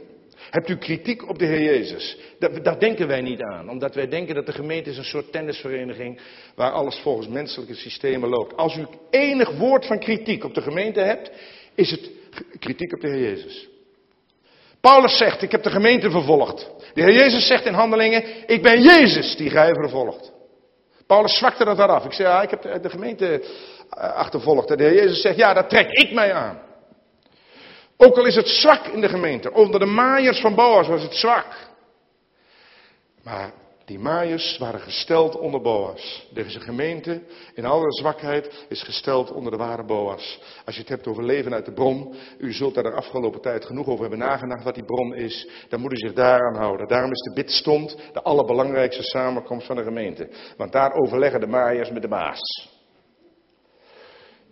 hebt u kritiek op de Heer Jezus. Dat, daar denken wij niet aan, omdat wij denken dat de gemeente is een soort tennisvereniging waar alles volgens menselijke systemen loopt. Als u enig woord van kritiek op de gemeente hebt, is het kritiek op de Heer Jezus. Paulus zegt, ik heb de gemeente vervolgd. De Heer Jezus zegt in handelingen, ik ben Jezus die gij vervolgt. Paulus zwakte dat eraf. Ik zei, ja, ik heb de gemeente eh, achtervolgd. En de Heer Jezus zegt, ja, daar trek ik mij aan. Ook al is het zwak in de gemeente. Onder de maaiers van Boas was het zwak. Maar die maaiers waren gesteld onder Boas. Deze gemeente in alle zwakheid is gesteld onder de ware Boas. Als je het hebt over leven uit de bron, u zult daar de afgelopen tijd genoeg over hebben nagedacht wat die bron is, dan moet u zich daaraan houden. Daarom is de bidstond de allerbelangrijkste samenkomst van de gemeente. Want daar overleggen de maaiers met de baas.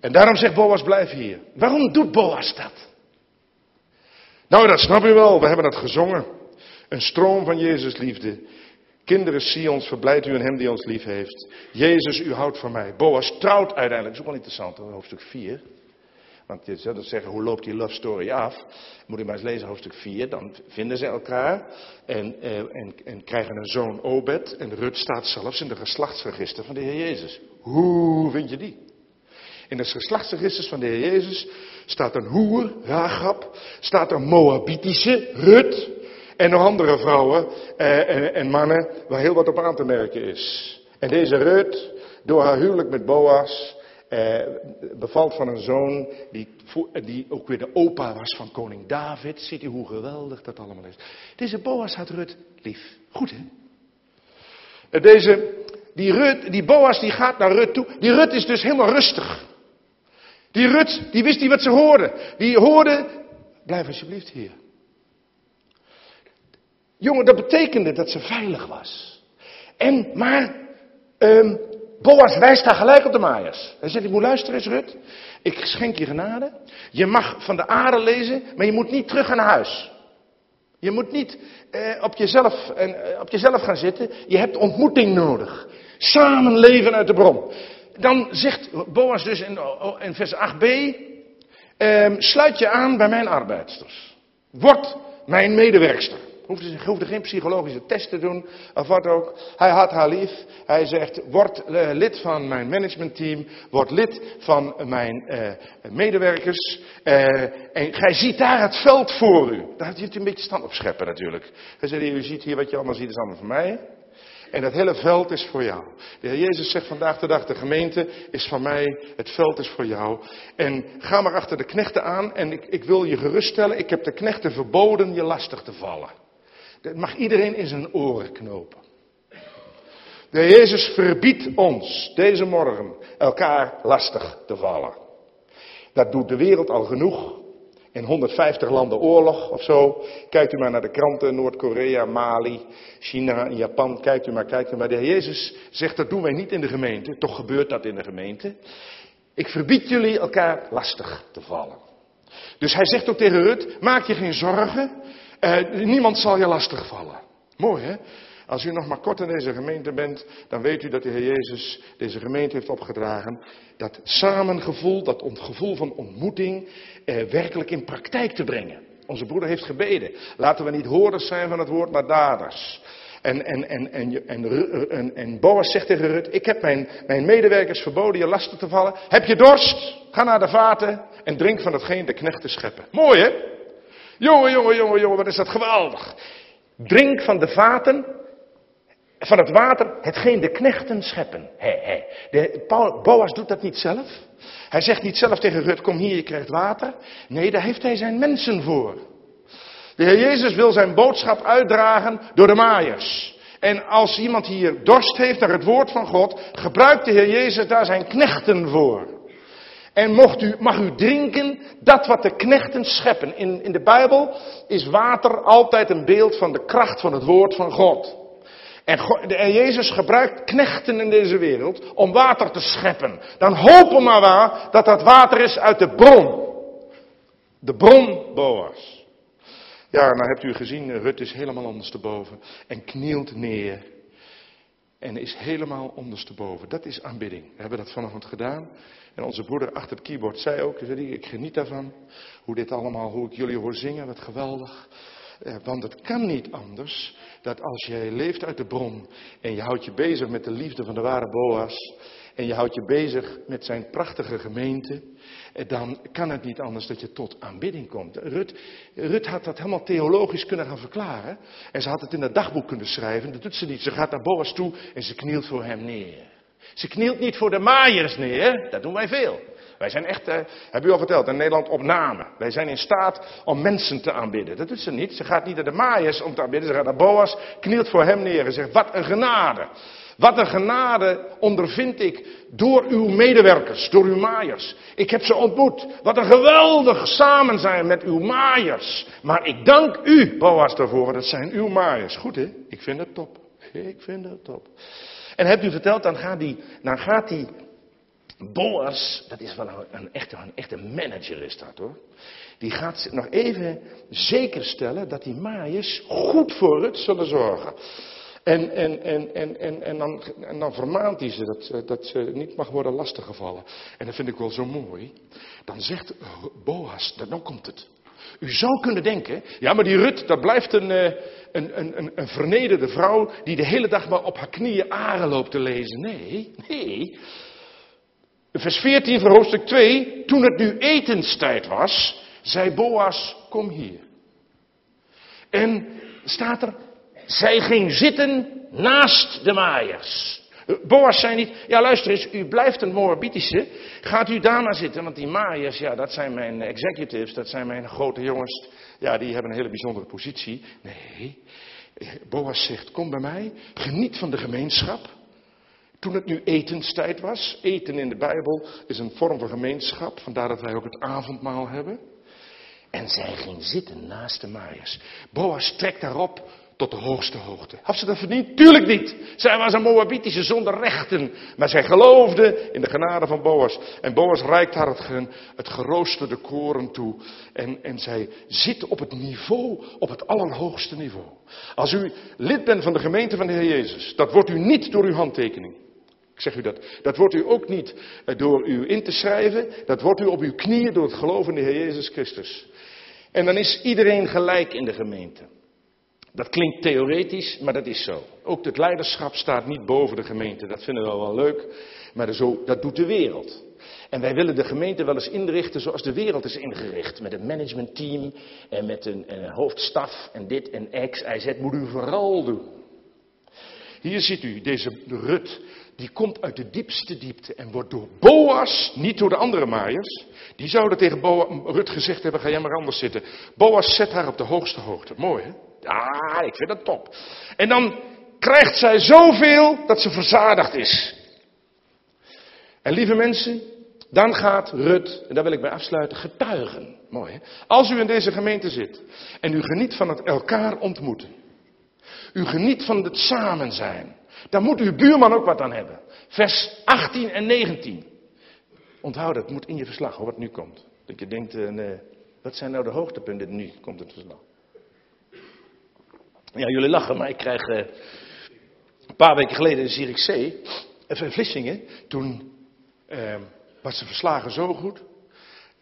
En daarom zegt Boas, blijf hier. Waarom doet Boas dat? Nou, dat snap je wel, we hebben het gezongen. Een stroom van Jezus liefde Kinderen Sions, verblijdt u in hem die ons lief heeft. Jezus, u houdt van mij. Boas trouwt uiteindelijk. Dat is ook wel interessant, hoofdstuk 4. Want je zou zeggen, hoe loopt die love story af? Moet je maar eens lezen, hoofdstuk 4. Dan vinden ze elkaar en, eh, en, en krijgen een zoon Obed. En Rut staat zelfs in de geslachtsregister van de Heer Jezus. Hoe vind je die? In de geslachtsregisters van de Heer Jezus staat een hoer, Ragab, staat een Moabitische, Rut, en nog andere vrouwen eh, en, en, mannen waar heel wat op aan te merken is. En deze Rut, door haar huwelijk met Boas, eh, bevalt van een zoon die, die ook weer de opa was van koning David. Ziet u hoe geweldig dat allemaal is. Deze Boas had Rut lief. Goed hè? En deze, die, Rut, die Boas die gaat naar Rut toe. Die Rut is dus helemaal rustig. Die Rut, die wist niet wat ze hoorde. Die hoorde, blijf alsjeblieft hier. Jongen, dat betekende dat ze veilig was. En, maar, um, Boas wijst daar gelijk op de maaiers. Hij zegt, ik moet luisteren eens Rut. Ik schenk je genade. Je mag van de aarde lezen, maar je moet niet terug naar huis. Je moet niet eh, op, jezelf, eh, op jezelf gaan zitten. Je hebt ontmoeting nodig. Samen leven uit de bron. Dan zegt Boas dus in, in vers 8b. Eh, sluit je aan bij mijn arbeidsters. Word mijn medewerkster. Hoefde, hoefde geen psychologische test te doen of wat ook. Hij had haar lief. Hij zegt, word uh, lid van mijn managementteam. Word lid van mijn uh, medewerkers. Uh, en gij ziet daar het veld voor u. Daar heeft u een beetje stand op scheppen natuurlijk. Hij zei, u ziet hier wat je allemaal ziet, is allemaal voor mij. En dat hele veld is voor jou. De Heer Jezus zegt vandaag de dag, de gemeente is van mij, het veld is voor jou. En ga maar achter de knechten aan en ik, ik wil je geruststellen, ik heb de knechten verboden je lastig te vallen. Dat mag iedereen in zijn oren knopen. De Heer Jezus verbiedt ons deze morgen elkaar lastig te vallen. Dat doet de wereld al genoeg. In 150 landen oorlog of zo. Kijkt u maar naar de kranten, Noord-Korea, Mali, China, Japan. Kijkt u maar, kijkt u maar. De Heer Jezus zegt dat doen wij niet in de gemeente. Toch gebeurt dat in de gemeente. Ik verbied jullie elkaar lastig te vallen. Dus hij zegt ook tegen Rut, maak je geen zorgen. Uh, niemand zal je lastigvallen. Mooi hè? Als u nog maar kort in deze gemeente bent, dan weet u dat de Heer Jezus deze gemeente heeft opgedragen. Dat samengevoel, dat gevoel van ontmoeting, eh, werkelijk in praktijk te brengen. Onze broeder heeft gebeden. Laten we niet hoorders zijn van het woord, maar daders. En, en, en, en, en, en, en Boas zegt tegen Rut, ik heb mijn, mijn medewerkers verboden je lastig te vallen. Heb je dorst? Ga naar de vaten en drink van hetgeen de knechten scheppen. Mooi hè? Jongen, jongen, jongen, jongen, wat is dat geweldig. Drink van de vaten, van het water, hetgeen de knechten scheppen. He, he. De, Boas doet dat niet zelf. Hij zegt niet zelf tegen Rut, kom hier, je krijgt water. Nee, daar heeft hij zijn mensen voor. De Heer Jezus wil zijn boodschap uitdragen door de maaiers. En als iemand hier dorst heeft naar het woord van God, gebruikt de Heer Jezus daar zijn knechten voor. En mocht u, mag u drinken dat wat de knechten scheppen. In, in de Bijbel is water altijd een beeld van de kracht van het woord van God. En, Jezus gebruikt knechten in deze wereld om water te scheppen. Dan hopen maar waar dat dat water is uit de bron. De bron Boas. Ja, nou hebt u gezien, Rut is helemaal ondersteboven en knielt neer. En is helemaal ondersteboven. Dat is aanbidding. We hebben dat vanochtend gedaan. En onze broeder achter het keyboard zei ook, ik geniet daarvan. Hoe dit allemaal, hoe ik jullie hoor zingen, wat geweldig. Eh, want het kan niet anders dat als jij leeft uit de bron en je houdt je bezig met de liefde van de ware Boas en je houdt je bezig met zijn prachtige gemeente, eh, dan kan het niet anders dat je tot aanbidding komt. Rut, Rut had dat helemaal theologisch kunnen gaan verklaren en ze had het in het dagboek kunnen schrijven. Dat doet ze niet. Ze gaat naar Boas toe en ze knielt voor hem neer. Ze knielt niet voor de maaiers neer, dat doen wij veel. Wij zijn echt, uh, heb u al verteld, in Nederland op namen. Wij zijn in staat om mensen te aanbidden. Dat doet ze niet. Ze gaat niet naar de maaiers om te aanbidden. Ze gaat naar Boas, knielt voor hem neer en zegt, wat een genade. Wat een genade ondervind ik door uw medewerkers, door uw maaiers. Ik heb ze ontmoet. Wat een geweldig samen zijn met uw maaiers. Maar ik dank u, Boas, daarvoor. Dat zijn uw maaiers. Goed hè? Ik vind het top. Ik vind het top. En hebt u verteld, dan gaat die, dan gaat die Boas, dat is wel een, een, echte, een echte manager is dat hoor. Die gaat nog even zeker stellen dat die maaiers goed voor het zullen zorgen. En, en, en, en, en, en, dan, en dan vermaant hij ze dat, dat ze niet mag worden lastiggevallen. En dat vind ik wel zo mooi. Dan zegt Boas, dan komt het. U zou kunnen denken, ja maar die Rut, dat blijft een, eh, een, een, een vernederde vrouw die de hele dag maar op haar knieën aren loopt te lezen. Nee, nee. Vers 14 van hoofdstuk 2, toen het nu etenstijd was, zei Boas, kom hier. En staat er, zij ging zitten naast de maaiers. Boas zei niet, ja luister eens, u blijft een Moabitische, gaat u daar maar zitten, want die maaiers, ja dat zijn mijn executives, dat zijn mijn grote jongens, ja die hebben een hele bijzondere positie. Nee, Boas zegt, kom bij mij, geniet van de gemeenschap. Toen het nu etenstijd was, eten in de Bijbel is een vorm van gemeenschap, vandaar dat wij ook het avondmaal hebben. En zij ging zitten naast de maaiers. Boas trekt daarop tot de hoogste hoogte. Had ze dat verdiend? Tuurlijk niet. Zij was een Moabitische zonder rechten. Maar zij geloofde in de genade van Boas. En Boas reikt haar het, het geroosterde koren toe. En, en zij zit op het niveau, op het allerhoogste niveau. Als u lid bent van de gemeente van de Heer Jezus, dat wordt u niet door uw handtekening. Ik zeg u dat. Dat wordt u ook niet eh, door u in te schrijven. Dat wordt u op uw knieën door het geloven in de Heer Jezus Christus. En dan is iedereen gelijk in de gemeente. Dat klinkt theoretisch, maar dat is zo. Ook het leiderschap staat niet boven de gemeente. Dat vinden we wel leuk, maar zo, dat doet de wereld. En wij willen de gemeente wel eens inrichten zoals de wereld is ingericht. Met een managementteam en met een, een hoofdstaf en dit en X, Y, Z. Moet u vooral doen. Hier ziet u deze Rut, die komt uit de diepste diepte en wordt door Boas, niet door de andere maaiers, die zouden tegen Rut gezegd hebben, ga jij maar anders zitten. Boas zet haar op de hoogste hoogte. Mooi hè? Ja, ik vind dat top. En dan krijgt zij zoveel dat ze verzadigd is. En lieve mensen, dan gaat Rut, en daar wil ik bij afsluiten, getuigen. Mooi hè? Als u in deze gemeente zit en u geniet van het elkaar ontmoeten. U geniet van het samen zijn. Dan moet uw buurman ook wat aan hebben. Vers 18 en 19. Onthoud het, moet in je verslag, hoor, wat nu komt. Dat je denkt, uh, wat zijn nou de hoogtepunten? Nu komt het verslag. Ja, jullie lachen, maar ik krijg uh, een paar weken geleden in Zierikzee, in Vlissingen, toen uh, was de verslagen zo goed.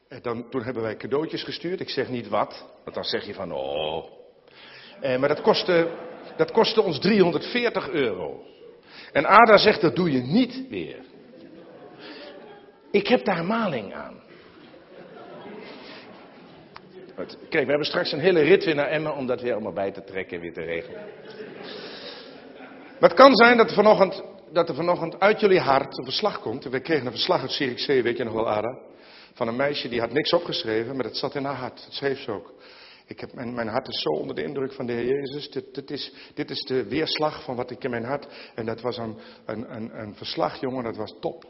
En dan, toen hebben wij cadeautjes gestuurd. Ik zeg niet wat, want dan zeg je van, oh. maar dat kostte, dat kostte ons 340 euro. En Ada zegt, dat doe je niet weer. Ik heb daar maling aan. Kijk, we hebben straks een hele rit weer naar Emmen om dat weer allemaal bij te trekken en weer te regelen. Maar het kan zijn dat er vanochtend, dat er vanochtend uit jullie hart een verslag komt. We kregen een verslag uit Zierikzee, weet je nog wel, Ada? Van een meisje die had niks opgeschreven, maar dat zat in haar hart. Dat schreef ze ook. Ik heb, mijn, hart is zo onder de indruk van de Heer Jezus. Dit, dit, is, dit is de weerslag van wat ik in mijn hart. En dat was een, een, een, een verslag, jongen, dat was top.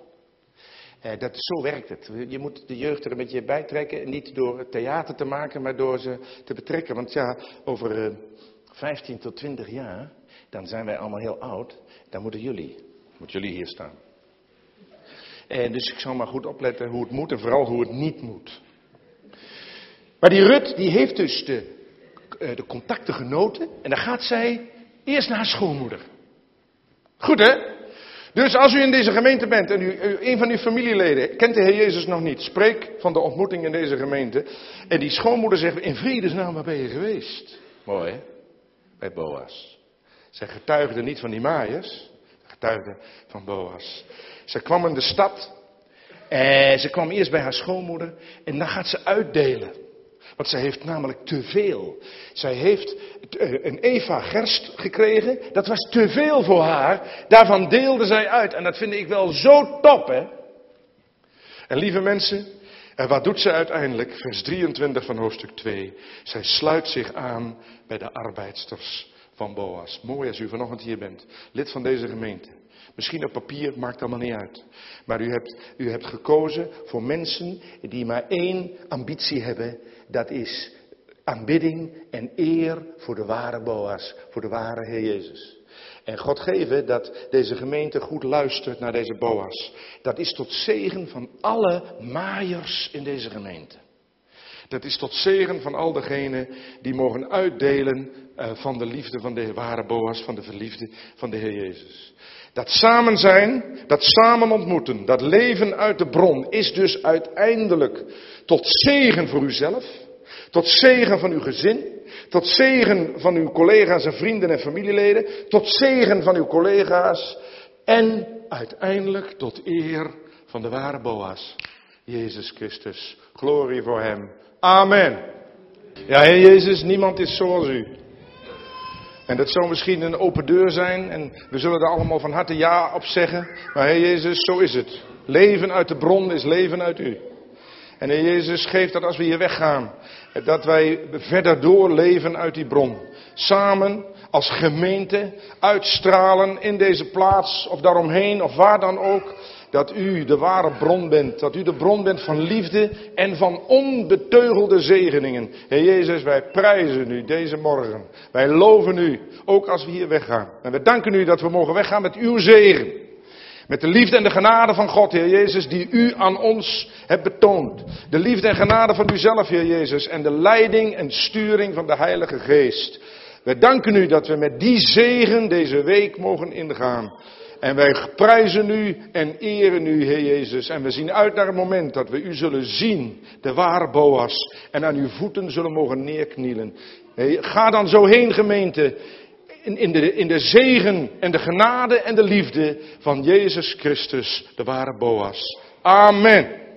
Eh, dat, zo werkt het. Je moet de jeugd er een beetje bij trekken. Niet door theater te maken, maar door ze te betrekken. Want ja, over eh, 15 tot 20 jaar, dan zijn wij allemaal heel oud. Dan moeten jullie, moeten jullie hier staan. En dus ik zal maar goed opletten hoe het moet en vooral hoe het niet moet. Maar die Rut, die heeft dus de, eh, de contacten genoten. En dan gaat zij eerst naar haar schoonmoeder. Goed hè? Dus als u in deze gemeente bent en u, een van uw familieleden kent de Heer Jezus nog niet, spreek van de ontmoeting in deze gemeente. En die schoonmoeder zegt, in vredesnaam, waar ben je geweest? Mooi hè? Bij Boas. Zij getuigde niet van die maaiers, getuigde van Boas. Zij kwam in de stad en ze kwam eerst bij haar schoonmoeder en dan gaat ze uitdelen. Want zij heeft namelijk te veel. Zij heeft eh, een Eva gerst gekregen. Dat was te veel voor haar. Daarvan deelde zij uit. En dat vind ik wel zo top, hè? En lieve mensen, en wat doet ze uiteindelijk? Vers 23 van hoofdstuk 2. Zij sluit zich aan bij de arbeidsters van Boas. Mooi als u vanochtend hier bent, lid van deze gemeente. Misschien op papier, maakt allemaal niet uit. Maar u hebt, u hebt gekozen voor mensen die maar één ambitie hebben. Dat is aanbidding en eer voor de ware Boas, voor de ware Heer Jezus. En God geven dat deze gemeente goed luistert naar deze Boas. Dat is tot zegen van alle maaiers in deze gemeente. Dat is tot zegen van al degenen die mogen uitdelen uh, van de liefde van de ware Boas, van de verliefde van de Heer Jezus. Dat samen zijn, dat samen ontmoeten, dat leven uit de bron is dus uiteindelijk tot zegen voor uzelf, tot zegen van uw gezin, tot zegen van uw collega's en vrienden en familieleden, tot zegen van uw collega's en uiteindelijk tot eer van de ware Boas, Jezus Christus. Glorie voor Hem. Amen. Ja, Heer Jezus, niemand is zoals U. En dat zou misschien een open deur zijn en we zullen er allemaal van harte ja op zeggen. Maar Heer Jezus, zo is het. Leven uit de bron is leven uit U. En Heer Jezus, geeft dat als we hier weggaan, dat wij verder doorleven uit die bron. Samen als gemeente uitstralen in deze plaats of daaromheen of waar dan ook dat u de ware bron bent. Dat u de bron bent van liefde en van onbeteugelde zegeningen. Heer Jezus, wij prijzen u deze morgen. Wij loven u, ook als we hier weggaan. En we danken u dat we mogen weggaan met uw zegen. Met de liefde en de genade van God, Heer Jezus, die u aan ons hebt betoond. De liefde en genade van uzelf, Heer Jezus. En de leiding en sturing van de Heilige Geest. Wij danken u dat we met die zegen deze week mogen ingaan. En wij prijzen u en eren u, Heer Jezus. En we zien uit naar het moment dat we u zullen zien, de ware Boas. En aan uw voeten zullen mogen neerknielen. Ga dan zo heen, gemeente. In, in, de, in de zegen en de genade en de liefde van Jezus Christus, de ware Boas. Amen.